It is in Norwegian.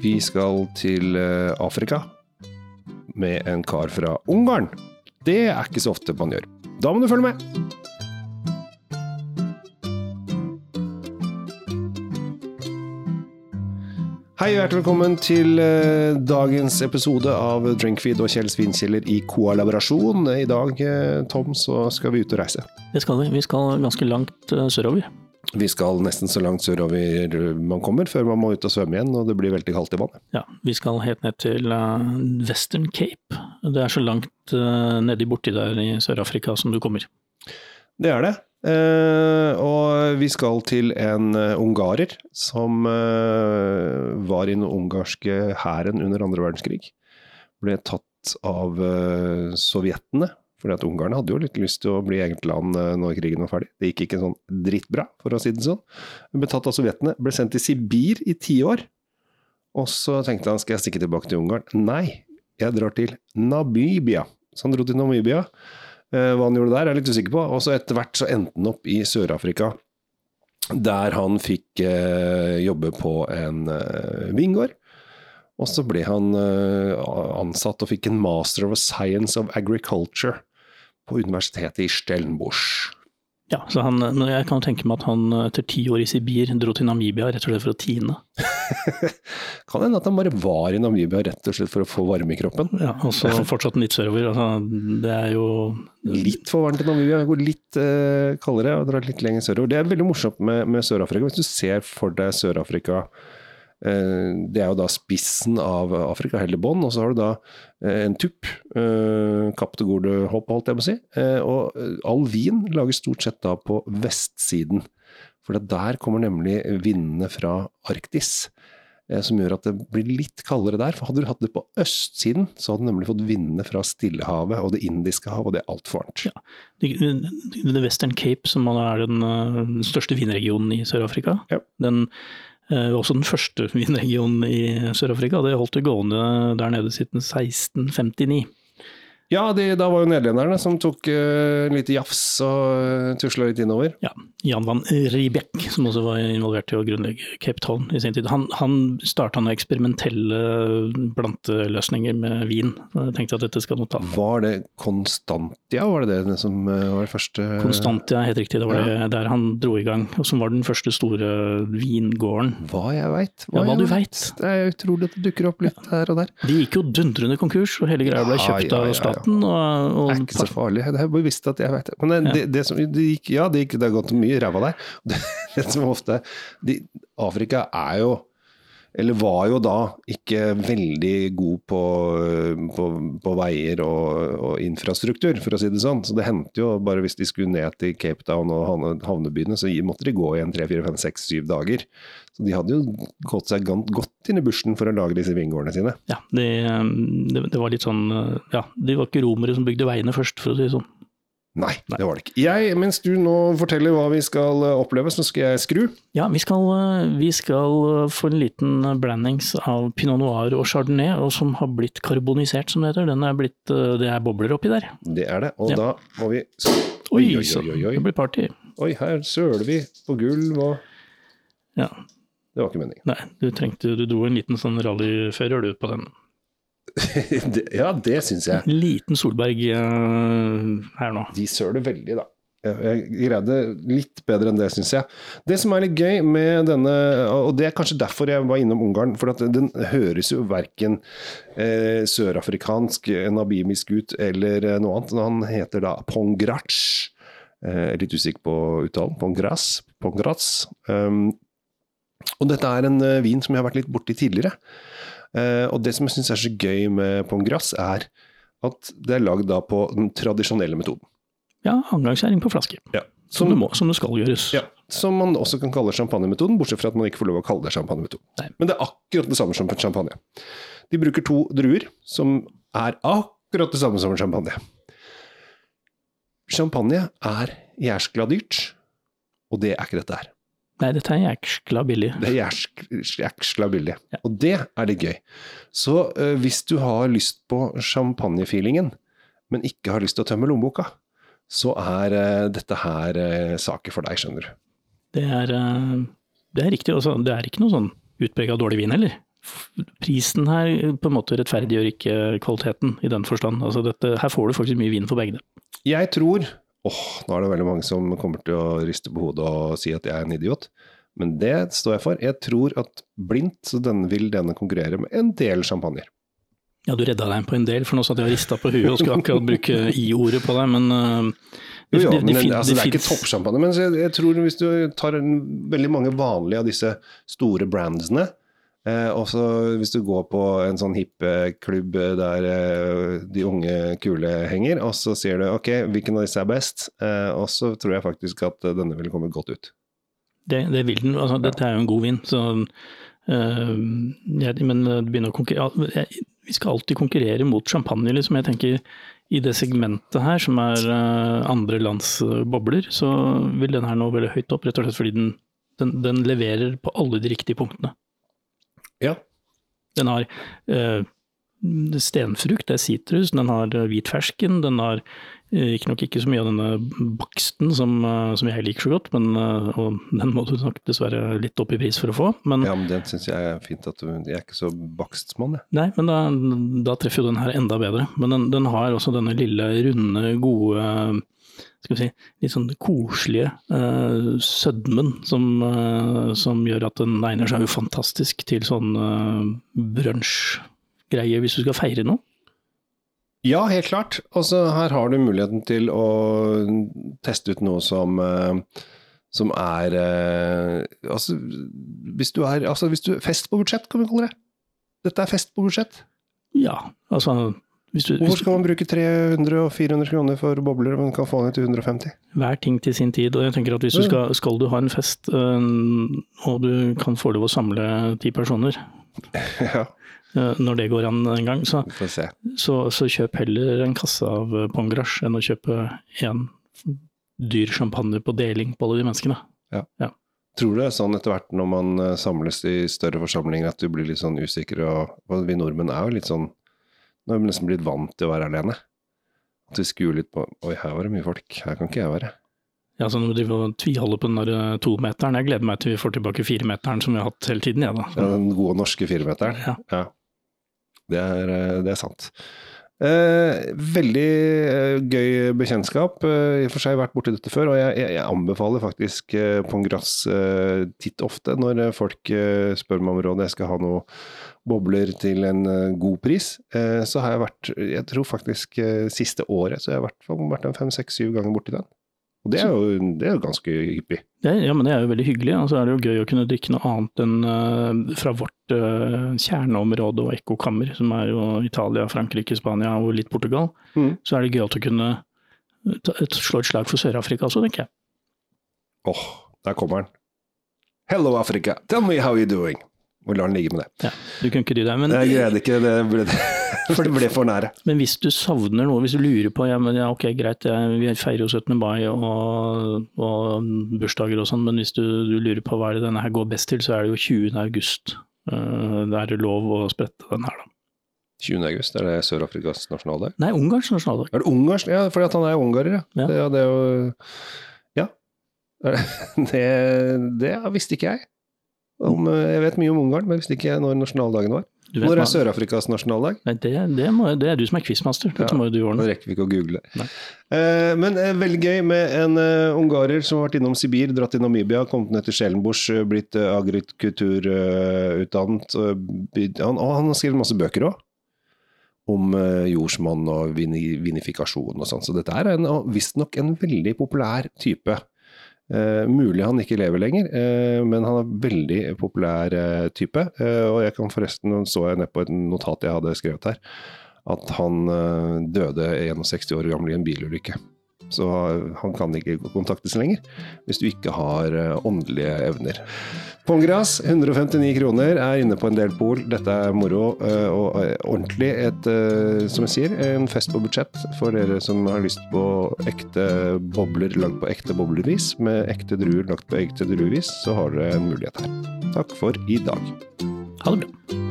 Vi skal til eh, Afrika med en kar fra Ungarn. Det er ikke så ofte man gjør. Da må du følge med! Hei og hjertelig velkommen til eh, dagens episode av Drinkfeed og Kjell Svinkjeller i kollaborasjon. I dag, eh, Tom, så skal vi ut og reise. Det skal vi. Vi skal ganske langt eh, sørover. Vi skal nesten så langt sørover man kommer, før man må ut og svømme igjen, og det blir veldig kaldt i vannet. Ja, vi skal helt ned til eh, Western Cape. Det er så langt uh, nedi borti der i Sør-Afrika som du kommer. Det er det. Eh, og vi skal til en ungarer som var i den ungarske hæren under andre verdenskrig. Ble tatt av sovjetene, fordi at Ungarn hadde jo litt lyst til å bli eget land når krigen var ferdig. Det gikk ikke sånn drittbra, for å si det sånn. Ble tatt av sovjetene, ble sendt til Sibir i ti år. Og så tenkte han skal jeg stikke tilbake til Ungarn. Nei, jeg drar til Namibia. Så han dro til Namibia. Eh, hva han gjorde der, er jeg litt usikker på. Og så etter hvert så endte han opp i Sør-Afrika, der han fikk eh, jobbe på en eh, vingård. Og så ble han eh, ansatt og fikk en master of science of agriculture på universitetet i Stellenbosch. Ja, så han, Jeg kan tenke meg at han etter ti år i Sibir dro til Namibia rett og slett for å tine. kan hende at han bare var i Namibia rett og slett for å få varme i kroppen. Ja, Og så fortsatt litt sørover. Altså, det er jo Litt for varmt i Namibia, går litt uh, kaldere og drar litt lenger sørover. Det er veldig morsomt med, med Sør-Afrika. Hvis du ser for deg Sør-Afrika Eh, det er jo da spissen av Afrika, hele bånd, og så har du da eh, en tupp. Eh, Kapp til gode hopp, holdt jeg på å si. Og all vin lages stort sett da på vestsiden. For der kommer nemlig vindene fra Arktis. Som gjør at det blir litt kaldere der. For hadde du hatt det på østsiden, så hadde du nemlig fått vindene fra Stillehavet og Det indiske hav, og det er altfor varmt. Ja. The Western Cape, som er den største vinregionen i Sør-Afrika, ja. den Eh, også den første vinregionen i Sør-Afrika. Det holdt det gående der nede siden 1659. Ja, de, da var jo nederlenderne som tok uh, litt jafs og uh, tusla litt innover. Ja. Jan van Riebeck, som også var involvert i å grunnlegge Cape Town i sin tid. Han, han starta noen eksperimentelle planteløsninger med vin. Jeg tenkte at dette skal nå ta. Var det Constantia, var det det som var det første Constantia, helt riktig. Det var ja. det der han dro i gang. Og som var den første store vingården. Hva jeg veit. Hva, ja, hva du veit. Det er utrolig at det dukker opp litt ja. her og der. De gikk jo dundrende konkurs, og hele greia ble kjøpt av staten maten. Og, og, det er ikke så farlig. Det er bevisst at jeg vet det. Men det, det, det som, det gikk, ja, det, gikk, det har gått mye ræva der. Det, det som ofte de, Afrika er jo eller var jo da ikke veldig god på, på, på veier og, og, infrastruktur, for å si det sånn. Så det hendte jo bare hvis de skulle ned til Cape Town og havnebyene, så måtte de gå igjen tre, fire, fem, seks, syv dager. Så de hadde jo gått seg godt inn i bushen for å lage disse vingårdene sine. Ja, det, det, var litt sånn Ja, de var ikke romere som bygde veiene først, for å si det sånn. Nei, Nei, det var det ikke. Jeg, mens du nå forteller hva vi skal eh, oppleve, så skal jeg skru. Ja, vi skal, eh, vi skal eh, få en liten blandings av pinot noir og chardonnay, og som har blitt karbonisert, som det heter. Den er blitt, det er bobler oppi der. Det er det, og ja. da må vi Oi, oi, oi, oi, oi. Det blir party. Oi, her søler vi på gulv og Ja. Det var ikke meningen. Nei, du trengte Du dro en liten sånn rallyfører du på den. ja, det syns jeg. Liten Solberg uh, her nå. De søler veldig, da. Jeg greide litt bedre enn det, syns jeg. Det som er litt gøy med denne, og det er kanskje derfor jeg var innom Ungarn, for at den høres jo verken eh, sørafrikansk, nabimisk ut eller eh, noe annet. Han heter da Pongrac. Eh, litt usikker på uttalen. Pongras. Pongras. Um, og dette er en uh, vin som jeg har vært litt borti tidligere. Eh, og det som jeg syns er så gøy med Pong Gras, er at det er lagd da på den tradisjonelle metoden. Ja, angangsskjæring på flaske. Ja. Som, som, det må, som, det skal gjøres. Ja, Som man også kan kalle champagnemetoden, bortsett fra at man ikke får lov å kalle det champagnemetoden. Men det er akkurat det samme som champagne. De bruker to druer som er akkurat det samme som champagne. Champagne er jæskla dyrt, og det er ikke dette her. Nei, dette er jæskla billig. Det er jæskla billig. Ja. Og det er litt gøy. Så uh, hvis du har lyst på champagnefeelingen, men ikke har lyst til å tømme lommeboka, så er uh, dette her uh, saken for deg, skjønner du. Det er, det er riktig. Også. Det er ikke noe sånn utprega dårlig vin heller. prisen her på en måte rettferdiggjør ikke kvaliteten i den forstand. Altså dette, her får du faktisk mye vin for begge. Jeg tror åh, nå er det veldig mange som kommer til å riste på hodet og si at jeg er en idiot. Men det står jeg for. Jeg tror at blindt så denne, vil denne konkurrere med en del sjampanjer. Ja, du redda deg på en del, for nå satt jeg og rista på huet og skulle akkurat bruke i-ordet på deg, men uh, jo, jo, men, de, altså, det er ikke toppsjampanje, men jeg, jeg, tror hvis du tar en, veldig mange vanlige av disse store brandsene, Eh, og så hvis du går på en sånn hippeklubb der eh, de unge kule henger, og så sier du ok, hvilken av disse er best, eh, og så tror jeg faktisk at denne ville kommet godt ut. Det, det vil den. Altså, dette er jo en god vin, så øh, jeg, Men begynner å konkurrere Vi skal alltid konkurrere mot champagne, liksom. Jeg tenker i det segmentet her, som er øh, andre lands bobler, så vil den her nå veldig høyt opp, rett og slett fordi den, den, den leverer på alle de riktige punktene. Ja. Den har uh, stenfrukt, det er sitrus, den har hvit fersken, den har uh, ikke nok ikke så mye av denne baksten som, uh, som jeg liker så godt, men, og den må du nok dessverre litt opp i pris for å få. Men, ja, men den syns jeg er fint at du Jeg er ikke så bakstmann, jeg. Nei, men da, da, treffer jo den her enda bedre. Men den, den har også denne lille, runde, gode skal vi si, litt sånn koselige uh, sødmen som, uh, som, gjør at den egner seg jo fantastisk til sånn uh, brunsjgreie hvis du skal feire noe. Ja, helt klart. Altså, her har du muligheten til å teste ut noe som, som er altså, hvis du er altså, hvis du, Fest på budsjett, kan vi kalle det. Dette er fest på budsjett. Ja, altså du, Hvorfor skal man bruke 300 og 400 kroner for bobler man kan få ned til 150? Hver ting til sin tid. og jeg tenker at hvis du skal, skal du ha en fest, øh, og du kan få lov å samle ti personer ja. Øh, når det går an en gang, så, så, så kjøp heller en kasse av Pongrash enn å kjøpe én dyr champagne på deling på alle de menneskene. Ja. ja. Tror du det er sånn etter hvert når man samles i større forsamlinger at du blir litt sånn usikker, og, og vi nordmenn er jo litt sånn nå har vi nesten blitt vant til å være alene. At vi skuer litt på Oi, her var det mye folk. Her kan ikke jeg være. Ja, så vi og tviholder på den der eh, tometeren. Jeg gleder meg til vi får tilbake firemeteren som vi har hatt hele tiden, jeg, da. Ja, den gode norske firemeteren. Ja. ja. Det, er, eh, det er sant. Eh, veldig eh, gøy bekjentskap. Eh, for seg vært borti dette før, og jeg, jeg, anbefaler faktisk eh, Pongras titt ofte når folk spør meg om råd. Jeg skal ha noe bobler til en god pris. så har jeg vært, jeg tror faktisk siste året, så jeg har i vært en fem, seks, syv ganger borti den. Og det er jo, det er jo ganske hyppig. Det, ja, men det er jo veldig hyggelig. Og så er det jo gøy å kunne drikke noe annet enn uh, fra vårt uh, kjerneområde og ekkokammer, som er jo Italia, Frankrike, Spania og litt Portugal. Mm. Så er det gøy å kunne ta, slå et slag for Sør-Afrika også, tenker jeg. Åh, oh, der kommer den. Hello Africa, tell me how you're doing. Og lar den ligge med det. Ja, du kunne ikke dy deg, men Jeg greide ikke, det ble, det ble for nære. Men hvis du savner noe, hvis du lurer på ja, men ja ok greit, vi feirer jo 17. mai og, og bursdager og sånn, men hvis du, du, lurer på hva er det denne her går best til, så er det jo 20. august. Uh, det er lov å sprette den her, da. 20. august, er det Sør-Afrikas nasjonaldag? Nei, Ungarns nasjonaldag. Er det Ungarns? Ja, fordi han er ungarer, ja. ja. Det, det, er jo Ja. Det, det visste ikke jeg. Om, eh, jeg vet mye om Ungarn, men visste ikke når nasjonaldagen var. Når er Sør-Afrikas nasjonaldag? Nei, det, det, må, det, er du som er quizmaster. Dette ja, må jo du ordne. Nå rekker vi ikke å google. Eh, men eh, veldig gøy med en uh, ungarer som har vært innom Sibir, dratt til Namibia, kommet ned til Skjellenbusch, eh, blitt uh, agrikulturutdannet. Han, og han har skrevet masse bøker òg. Om jordsmonn og vinifikasjon og sånn. Så dette er visstnok en veldig populær type Uh, mulig han ikke lever lenger, eh, men han er veldig populær eh, type. og jeg kan forresten, så jeg ned på et notat jeg hadde skrevet her, at han døde 61 år gammel i en bilulykke. Så han kan ikke kontaktes lenger hvis du ikke har åndelige evner. Pongras, 159 kroner, er inne på en del pol. Dette er moro eh, og eh, ordentlig. Et, eh, som jeg sier, en fest på budsjett for dere som har lyst på ekte bobler lagd på ekte boblervis, med ekte druer lagt på ekte druevis, så har dere en mulighet her. Takk for i dag. Ha det bra.